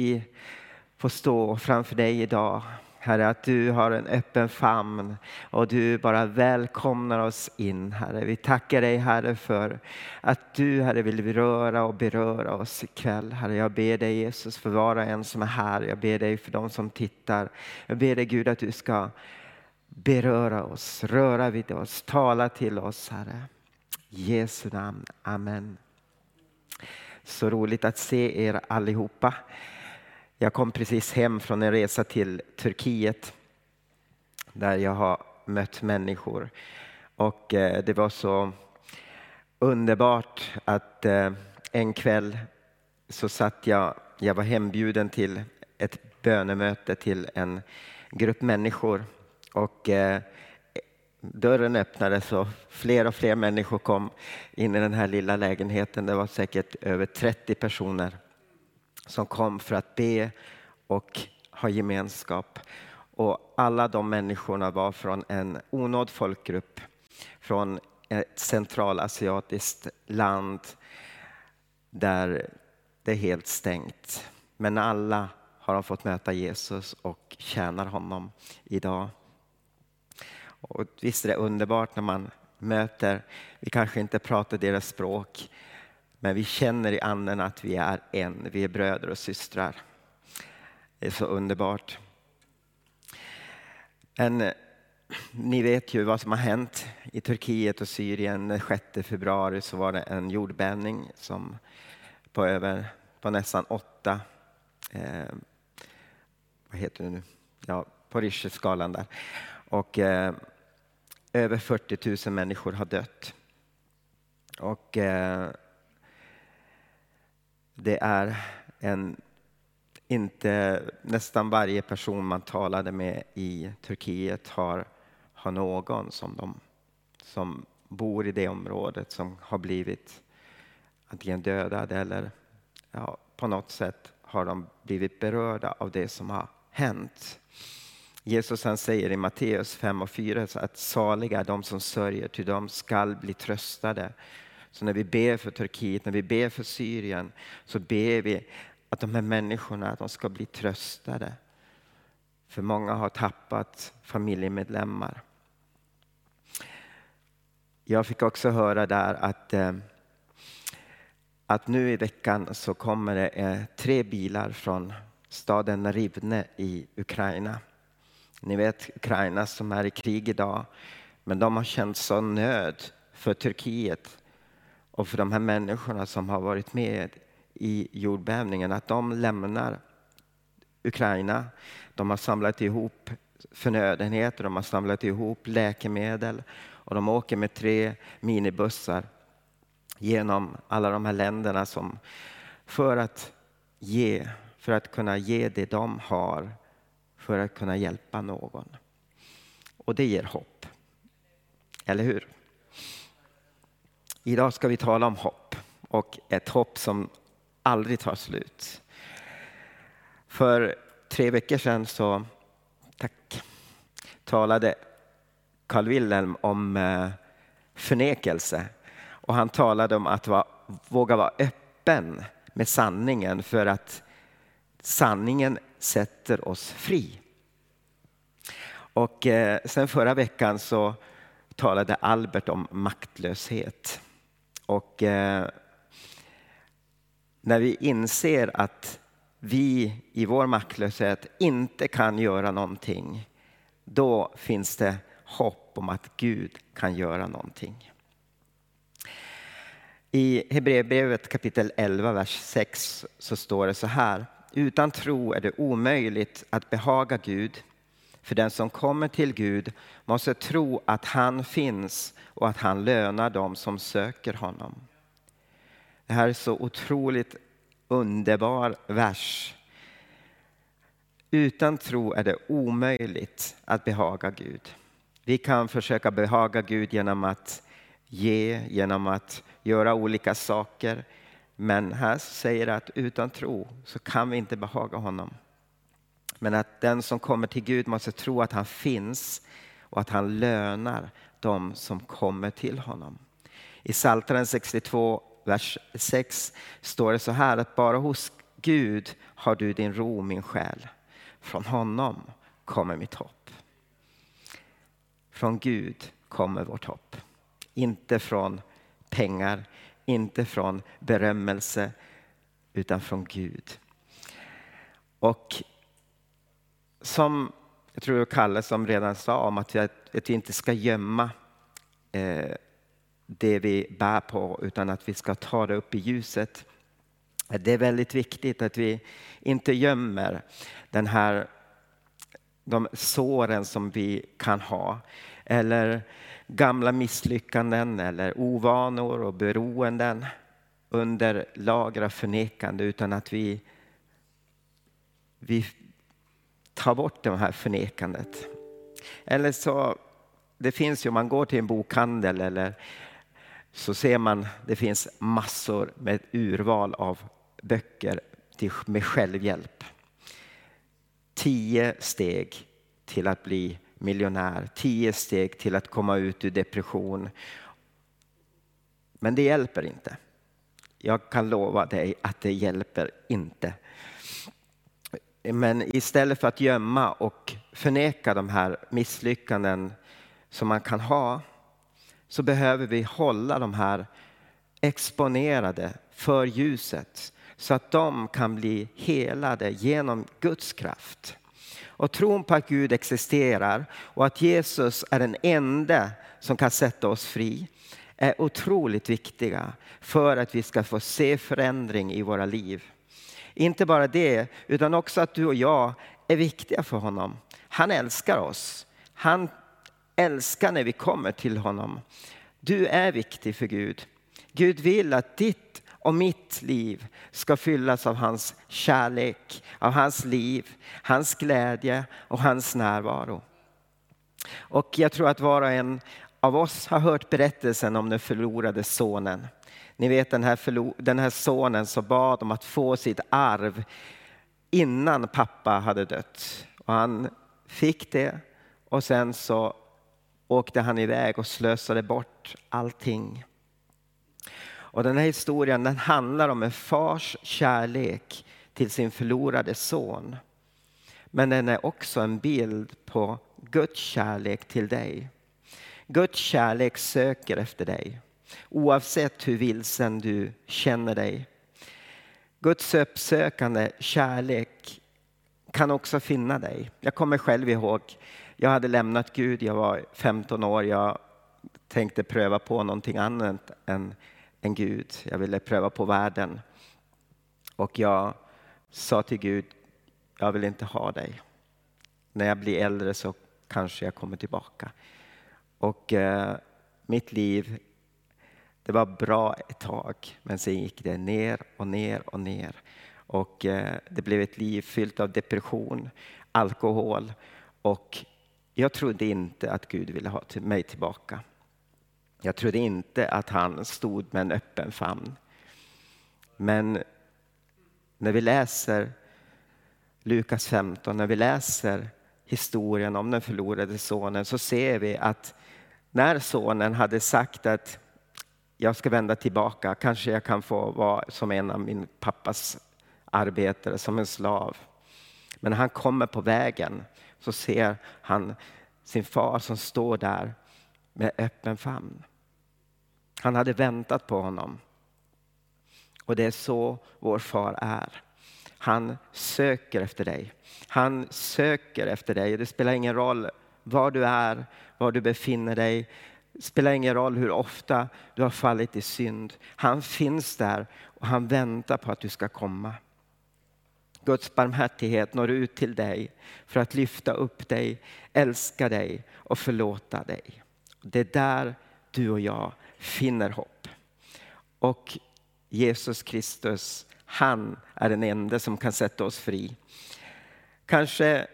vi får stå framför dig idag. Herre, att du har en öppen famn och du bara välkomnar oss in, Herre. Vi tackar dig, Herre, för att du, Herre, vill beröra och beröra oss ikväll. Herre, jag ber dig, Jesus, för var och en som är här. Jag ber dig för de som tittar. Jag ber dig, Gud, att du ska beröra oss, röra vid oss, tala till oss, Herre. I Jesu namn. Amen. Så roligt att se er allihopa. Jag kom precis hem från en resa till Turkiet där jag har mött människor. Och eh, det var så underbart att eh, en kväll så satt jag, jag var hembjuden till ett bönemöte till en grupp människor. Och eh, dörren öppnades och fler och fler människor kom in i den här lilla lägenheten. Det var säkert över 30 personer som kom för att be och ha gemenskap. Och alla de människorna var från en onådd folkgrupp från ett centralasiatiskt land där det är helt stängt. Men alla har de fått möta Jesus och tjänar honom idag. Och visst är det underbart när man möter, vi kanske inte pratar deras språk, men vi känner i anden att vi är en, vi är bröder och systrar. Det är så underbart. En, ni vet ju vad som har hänt i Turkiet och Syrien. Den 6 februari så var det en jordbävning som på, över, på nästan åtta, eh, vad heter det nu, ja, på Richerskalan där. Och eh, över 40 000 människor har dött. Och eh, det är en, inte nästan varje person man talade med i Turkiet har, har någon som, de, som bor i det området som har blivit antingen dödad eller ja, på något sätt har de blivit berörda av det som har hänt. Jesus han säger i Matteus 5 och 4 att saliga är de som sörjer, ty de skall bli tröstade. Så när vi ber för Turkiet, när vi ber för Syrien, så ber vi att de här människorna de ska bli tröstade. För många har tappat familjemedlemmar. Jag fick också höra där att, eh, att nu i veckan så kommer det eh, tre bilar från staden Rivne i Ukraina. Ni vet Ukraina som är i krig idag, men de har känt sån nöd för Turkiet och för de här människorna som har varit med i jordbävningen, att de lämnar Ukraina. De har samlat ihop förnödenheter, de har samlat ihop läkemedel och de åker med tre minibussar genom alla de här länderna som, för, att ge, för att kunna ge det de har för att kunna hjälpa någon. Och det ger hopp. Eller hur? Idag ska vi tala om hopp och ett hopp som aldrig tar slut. För tre veckor sedan så tack, talade Carl Wilhelm om eh, förnekelse och han talade om att vara, våga vara öppen med sanningen för att sanningen sätter oss fri. Och eh, sen förra veckan så talade Albert om maktlöshet. Och eh, när vi inser att vi i vår maktlöshet inte kan göra någonting, då finns det hopp om att Gud kan göra någonting. I Hebreerbrevet kapitel 11, vers 6 så står det så här. Utan tro är det omöjligt att behaga Gud. För den som kommer till Gud måste tro att han finns och att han lönar dem som söker honom. Det här är så otroligt underbar vers. Utan tro är det omöjligt att behaga Gud. Vi kan försöka behaga Gud genom att ge, genom att göra olika saker. Men här säger det att utan tro så kan vi inte behaga honom. Men att den som kommer till Gud måste tro att han finns och att han lönar de som kommer till honom. I Psaltaren 62, vers 6 står det så här att bara hos Gud har du din ro min själ. Från honom kommer mitt hopp. Från Gud kommer vårt hopp. Inte från pengar, inte från berömmelse, utan från Gud. Och som jag tror Kalle som redan sa om att vi, att vi inte ska gömma eh, det vi bär på utan att vi ska ta det upp i ljuset. Det är väldigt viktigt att vi inte gömmer den här, de såren som vi kan ha eller gamla misslyckanden eller ovanor och beroenden under lager av förnekande utan att vi, vi Ta bort det här förnekandet. Eller så, det finns ju, om man går till en bokhandel eller så ser man det finns massor med urval av böcker med självhjälp. Tio steg till att bli miljonär, tio steg till att komma ut ur depression. Men det hjälper inte. Jag kan lova dig att det hjälper inte. Men istället för att gömma och förneka de här misslyckanden som man kan ha så behöver vi hålla de här exponerade för ljuset så att de kan bli helade genom Guds kraft. Och tron på att Gud existerar och att Jesus är den enda som kan sätta oss fri är otroligt viktiga för att vi ska få se förändring i våra liv. Inte bara det, utan också att du och jag är viktiga för honom. Han älskar oss. Han älskar när vi kommer till honom. Du är viktig för Gud. Gud vill att ditt och mitt liv ska fyllas av hans kärlek, av hans liv, hans glädje och hans närvaro. Och jag tror att var och en av oss har hört berättelsen om den förlorade sonen. Ni vet den här, den här sonen som bad om att få sitt arv innan pappa hade dött. Och han fick det och sen så åkte han iväg och slösade bort allting. Och den här historien den handlar om en fars kärlek till sin förlorade son. Men den är också en bild på Guds kärlek till dig. Guds kärlek söker efter dig oavsett hur vilsen du känner dig. Guds uppsökande kärlek kan också finna dig. Jag kommer själv ihåg, jag hade lämnat Gud, jag var 15 år, jag tänkte pröva på någonting annat än, än Gud. Jag ville pröva på världen. Och jag sa till Gud, jag vill inte ha dig. När jag blir äldre så kanske jag kommer tillbaka. Och eh, mitt liv det var bra ett tag, men sen gick det ner och ner och ner. Och eh, det blev ett liv fyllt av depression, alkohol och jag trodde inte att Gud ville ha mig tillbaka. Jag trodde inte att han stod med en öppen famn. Men när vi läser Lukas 15, när vi läser historien om den förlorade sonen så ser vi att när sonen hade sagt att jag ska vända tillbaka. Kanske jag kan få vara som en av min pappas arbetare, som en slav. Men när han kommer på vägen så ser han sin far som står där med öppen famn. Han hade väntat på honom. Och det är så vår far är. Han söker efter dig. Han söker efter dig. Det spelar ingen roll var du är, var du befinner dig. Det spelar ingen roll hur ofta du har fallit i synd. Han finns där och han väntar på att du ska komma. Guds barmhärtighet når ut till dig för att lyfta upp dig, älska dig och förlåta dig. Det är där du och jag finner hopp. Och Jesus Kristus, han är den enda som kan sätta oss fri. Kanske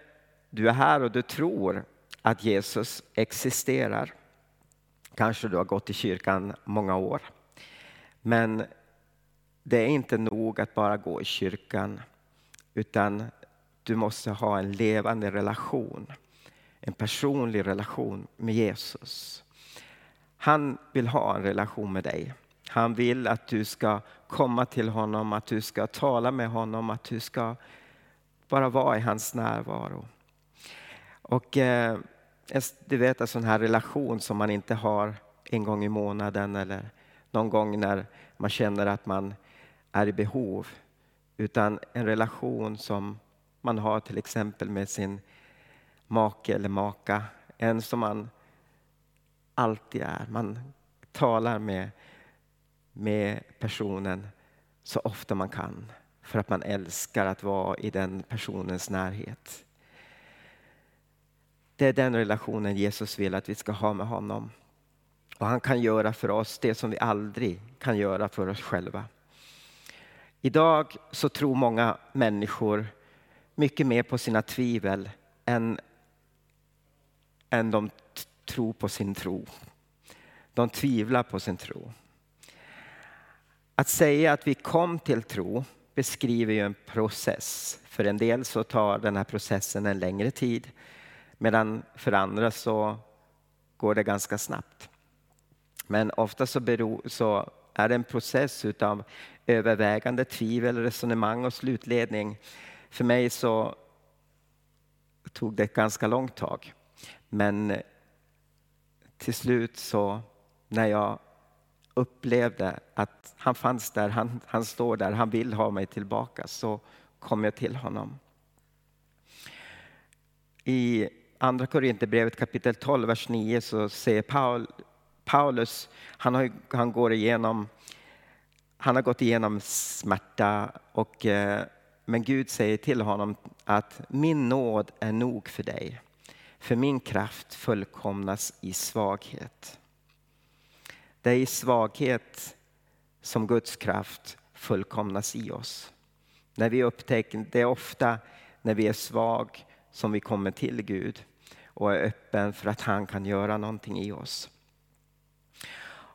du är här och du tror att Jesus existerar. Kanske du har gått i kyrkan många år. Men det är inte nog att bara gå i kyrkan utan du måste ha en levande relation. En personlig relation med Jesus. Han vill ha en relation med dig. Han vill att du ska komma till honom, att du ska tala med honom, att du ska bara vara i hans närvaro. Och eh, du vet en sån här relation som man inte har en gång i månaden eller någon gång när man känner att man är i behov. Utan en relation som man har till exempel med sin make eller maka. En som man alltid är. Man talar med, med personen så ofta man kan för att man älskar att vara i den personens närhet. Det är den relationen Jesus vill att vi ska ha med honom. Och han kan göra för oss det som vi aldrig kan göra för oss själva. Idag så tror många människor mycket mer på sina tvivel än, än de tror på sin tro. De tvivlar på sin tro. Att säga att vi kom till tro beskriver ju en process. För en del så tar den här processen en längre tid medan för andra så går det ganska snabbt. Men ofta så, beror, så är det en process utav övervägande, tvivel, resonemang och slutledning. För mig så tog det ett ganska långt tag. Men till slut så när jag upplevde att han fanns där, han, han står där, han vill ha mig tillbaka, så kom jag till honom. I Andra Korinthierbrevet kapitel 12, vers 9 så säger Paul, Paulus, han, har, han, går igenom, han har gått igenom smärta och eh, men Gud säger till honom att min nåd är nog för dig. För min kraft fullkomnas i svaghet. Det är i svaghet som Guds kraft fullkomnas i oss. När vi upptäcker, det är ofta när vi är svag som vi kommer till Gud och är öppen för att han kan göra någonting i oss.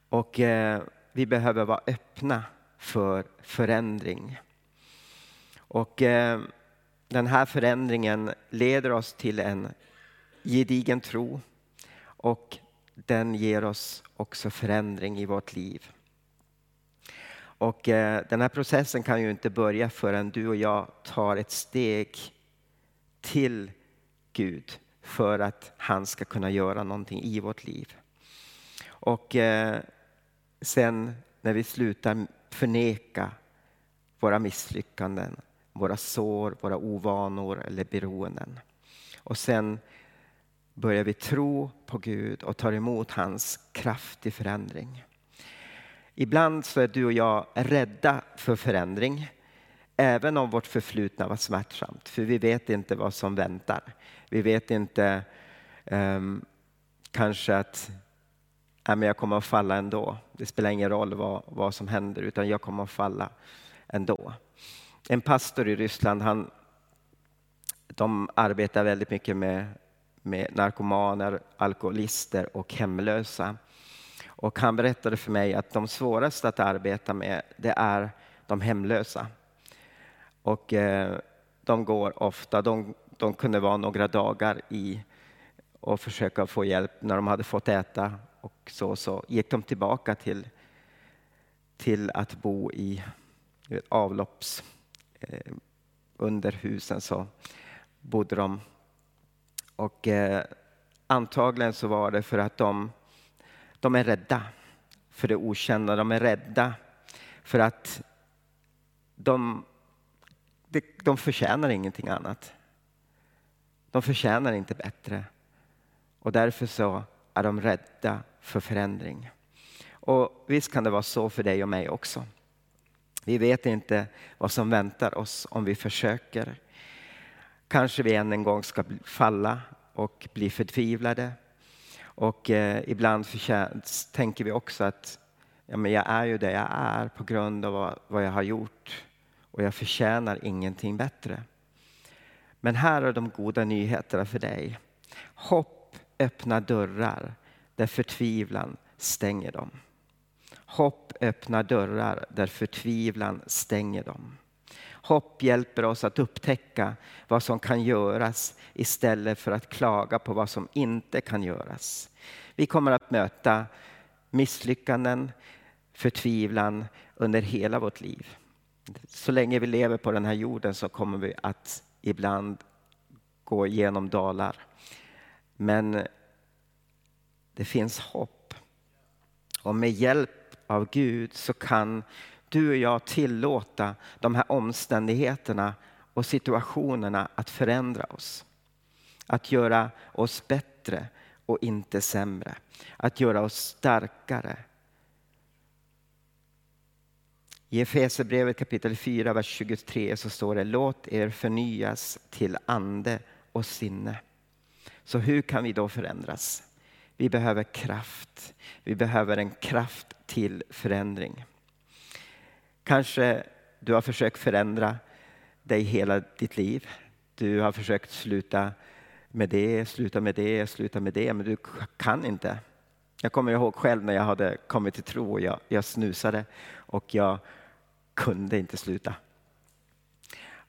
Och eh, vi behöver vara öppna för förändring. Och eh, den här förändringen leder oss till en gedigen tro och den ger oss också förändring i vårt liv. Och eh, den här processen kan ju inte börja förrän du och jag tar ett steg till Gud för att han ska kunna göra någonting i vårt liv. Och eh, sen när vi slutar förneka våra misslyckanden, våra sår, våra ovanor eller beroenden. Och sen börjar vi tro på Gud och tar emot hans kraft i förändring. Ibland så är du och jag rädda för förändring. Även om vårt förflutna var smärtsamt. För vi vet inte vad som väntar. Vi vet inte um, kanske att ja, men jag kommer att falla ändå. Det spelar ingen roll vad, vad som händer utan jag kommer att falla ändå. En pastor i Ryssland, han, de arbetar väldigt mycket med med narkomaner, alkoholister och hemlösa. Och han berättade för mig att de svåraste att arbeta med det är de hemlösa. Och eh, de går ofta, de, de kunde vara några dagar i och försöka få hjälp när de hade fått äta och så, så gick de tillbaka till, till att bo i avlopps eh, under husen så bodde de och eh, antagligen så var det för att de, de är rädda för det okända. De är rädda för att de, de, de förtjänar ingenting annat. De förtjänar inte bättre. Och därför så är de rädda för förändring. Och visst kan det vara så för dig och mig också. Vi vet inte vad som väntar oss om vi försöker kanske vi än en gång ska falla och bli förtvivlade. Och eh, ibland tänker vi också att ja, men jag är ju det jag är på grund av vad, vad jag har gjort och jag förtjänar ingenting bättre. Men här är de goda nyheterna för dig. Hopp öppnar dörrar där förtvivlan stänger dem. Hopp öppnar dörrar där förtvivlan stänger dem. Hopp hjälper oss att upptäcka vad som kan göras istället för att klaga på vad som inte kan göras. Vi kommer att möta misslyckanden, förtvivlan under hela vårt liv. Så länge vi lever på den här jorden så kommer vi att ibland gå igenom dalar. Men det finns hopp. Och med hjälp av Gud så kan du och jag tillåta de här omständigheterna och situationerna att förändra oss. Att göra oss bättre och inte sämre. Att göra oss starkare. I Efesierbrevet kapitel 4, vers 23 så står det låt er förnyas till ande och sinne. Så hur kan vi då förändras? Vi behöver kraft. Vi behöver en kraft till förändring. Kanske du har försökt förändra dig hela ditt liv. Du har försökt sluta med det, sluta med det, sluta med det, men du kan inte. Jag kommer ihåg själv när jag hade kommit till tro och jag, jag snusade och jag kunde inte sluta.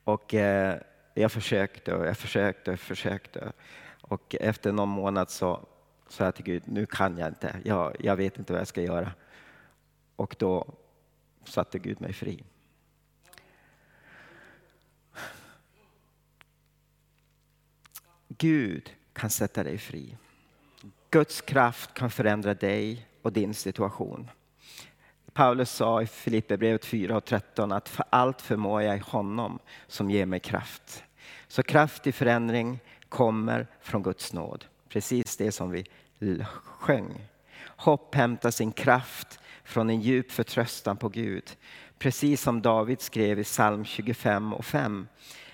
Och eh, jag försökte och jag försökte och försökte. Och efter någon månad så sa jag till Gud, nu kan jag inte. Jag, jag vet inte vad jag ska göra. Och då satte Gud mig fri. Gud kan sätta dig fri. Guds kraft kan förändra dig och din situation. Paulus sa i Filipperbrevet 4 och 13 att för allt förmår jag i honom som ger mig kraft. Så kraft i förändring kommer från Guds nåd. Precis det som vi sjöng. Hopp hämtar sin kraft från en djup förtröstan på Gud. Precis som David skrev i psalm 25 och 5.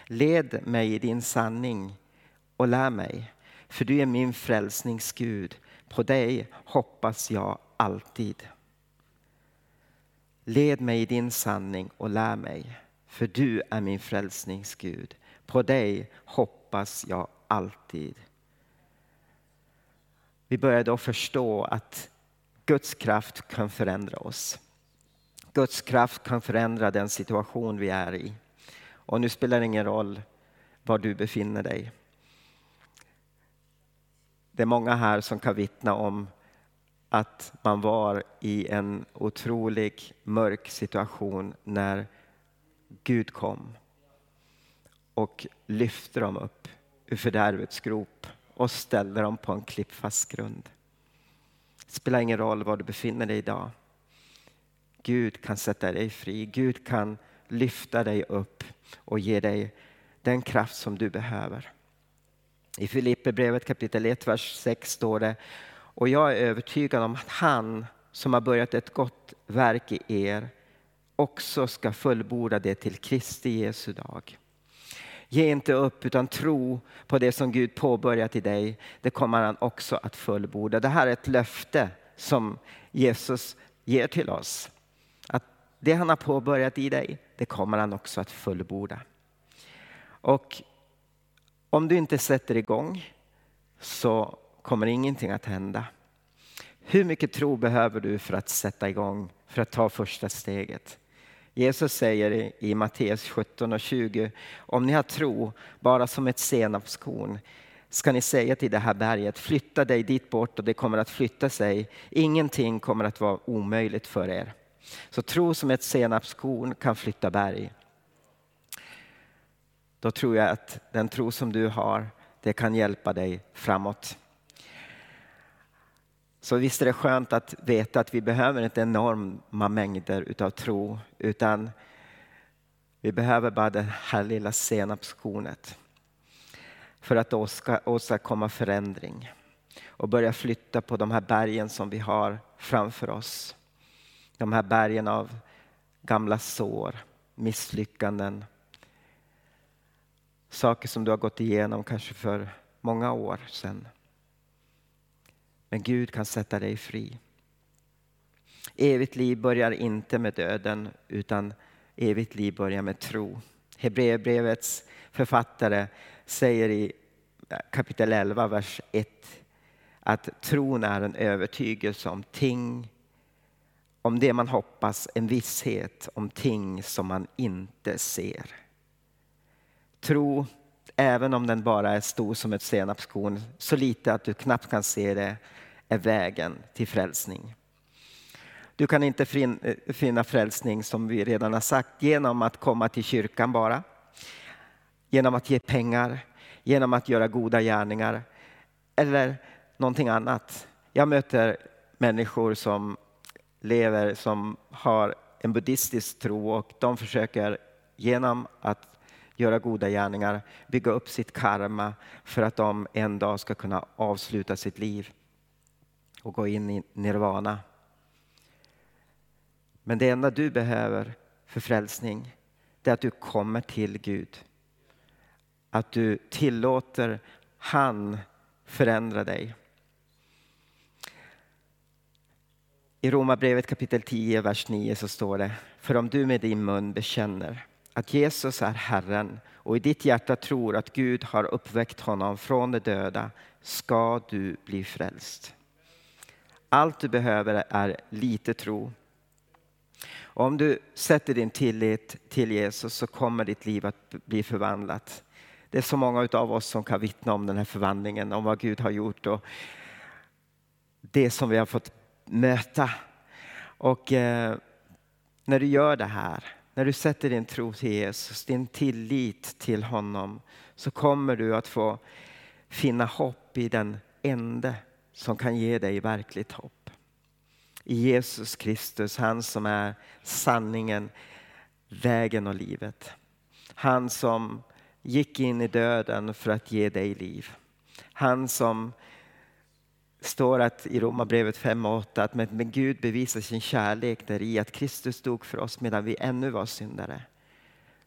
Led mig i din sanning och lär mig, för du är min frälsningsgud. På dig hoppas jag alltid. Led mig i din sanning och lär mig, för du är min frälsningsgud. På dig hoppas jag alltid. Vi börjar då förstå att Guds kraft kan förändra oss. Guds kraft kan förändra den situation vi är i. Och nu spelar det ingen roll var du befinner dig. Det är många här som kan vittna om att man var i en otrolig mörk situation när Gud kom och lyfte dem upp ur fördärvets grop och ställde dem på en klippfast grund. Det spelar ingen roll var du befinner dig idag. Gud kan sätta dig fri. Gud kan lyfta dig upp och ge dig den kraft som du behöver. I Filipperbrevet kapitel 1, vers 6 står det och jag är övertygad om att han som har börjat ett gott verk i er också ska fullborda det till Kristi Jesu dag. Ge inte upp utan tro på det som Gud påbörjat i dig. Det kommer han också att fullborda. Det här är ett löfte som Jesus ger till oss. Att det han har påbörjat i dig, det kommer han också att fullborda. Och om du inte sätter igång så kommer ingenting att hända. Hur mycket tro behöver du för att sätta igång, för att ta första steget? Jesus säger i Matteus 17 och 20, om ni har tro bara som ett senapskorn ska ni säga till det här berget, flytta dig dit bort och det kommer att flytta sig. Ingenting kommer att vara omöjligt för er. Så tro som ett senapskorn kan flytta berg. Då tror jag att den tro som du har, det kan hjälpa dig framåt. Så visst är det skönt att veta att vi behöver inte enorma mängder utav tro utan vi behöver bara det här lilla senapskornet för att åstadkomma förändring och börja flytta på de här bergen som vi har framför oss. De här bergen av gamla sår, misslyckanden, saker som du har gått igenom kanske för många år sedan. Men Gud kan sätta dig fri. Evigt liv börjar inte med döden utan evigt liv börjar med tro. Hebreerbrevets författare säger i kapitel 11, vers 1 att tron är en övertygelse om ting, om det man hoppas, en visshet om ting som man inte ser. Tro även om den bara är stor som ett senapskorn, så lite att du knappt kan se det, är vägen till frälsning. Du kan inte eh, finna frälsning som vi redan har sagt genom att komma till kyrkan bara. Genom att ge pengar, genom att göra goda gärningar eller någonting annat. Jag möter människor som lever som har en buddhistisk tro och de försöker genom att göra goda gärningar bygga upp sitt karma för att de en dag ska kunna avsluta sitt liv och gå in i nirvana. Men det enda du behöver för frälsning det är att du kommer till Gud. Att du tillåter han förändra dig. I Romarbrevet kapitel 10, vers 9 så står det, för om du med din mun bekänner att Jesus är Herren och i ditt hjärta tror att Gud har uppväckt honom från de döda ska du bli frälst. Allt du behöver är lite tro. Och om du sätter din tillit till Jesus så kommer ditt liv att bli förvandlat. Det är så många av oss som kan vittna om den här förvandlingen, om vad Gud har gjort och det som vi har fått möta. Och eh, när du gör det här, när du sätter din tro till Jesus, din tillit till honom, så kommer du att få finna hopp i den ende som kan ge dig verkligt hopp. I Jesus Kristus, han som är sanningen, vägen och livet. Han som gick in i döden för att ge dig liv. Han som står att i Romarbrevet 5 och 8 att med, Gud bevisar sin kärlek där i att Kristus dog för oss medan vi ännu var syndare.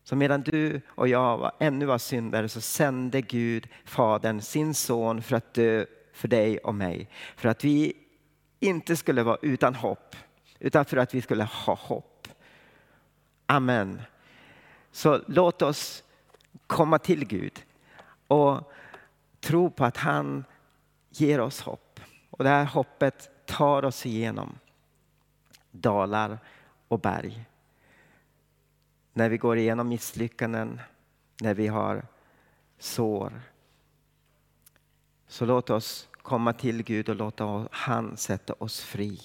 Så medan du och jag var, ännu var syndare så sände Gud, Fadern, sin son för att dö för dig och mig. För att vi inte skulle vara utan hopp, utan för att vi skulle ha hopp. Amen. Så låt oss komma till Gud och tro på att han ger oss hopp. Och det här hoppet tar oss igenom dalar och berg. När vi går igenom misslyckanden, när vi har sår. Så låt oss komma till Gud och låta han sätta oss fri.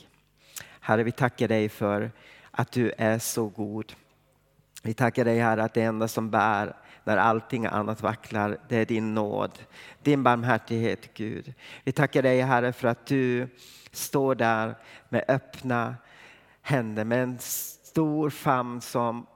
Herre, vi tackar dig för att du är så god. Vi tackar dig Herre att det enda som bär när allting annat vacklar, det är din nåd, din barmhärtighet Gud. Vi tackar dig Herre för att du står där med öppna händer, med en stor famn som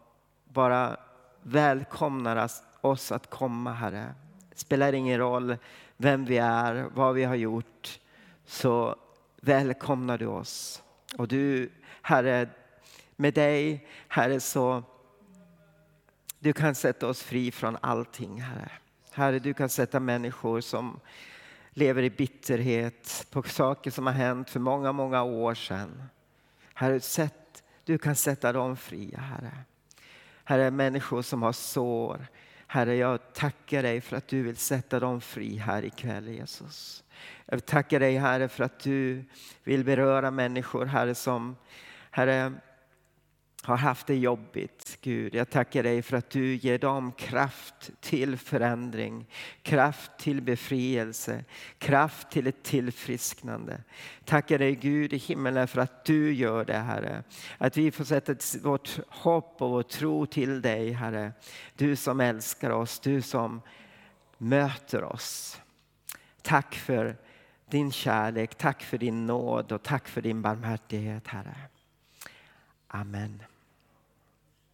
bara välkomnar oss att komma Herre. Det spelar ingen roll vem vi är, vad vi har gjort, så välkomnar du oss. Och du Herre, med dig Herre så du kan sätta oss fri från allting, Herre. Herre, du kan sätta människor som lever i bitterhet på saker som har hänt för många, många år sedan. Herre, sätt, du kan sätta dem fria, Herre. Herre, människor som har sår. Herre, jag tackar dig för att du vill sätta dem fri här ikväll, Jesus. Jag tackar dig, Herre, för att du vill beröra människor, Herre, som Herre, har haft det jobbigt. Gud, jag tackar dig för att du ger dem kraft till förändring, kraft till befrielse, kraft till ett tillfrisknande. Tackar dig Gud i himmelen för att du gör det Herre. Att vi får sätta vårt hopp och vår tro till dig Herre. Du som älskar oss, du som möter oss. Tack för din kärlek, tack för din nåd och tack för din barmhärtighet Herre. Amen.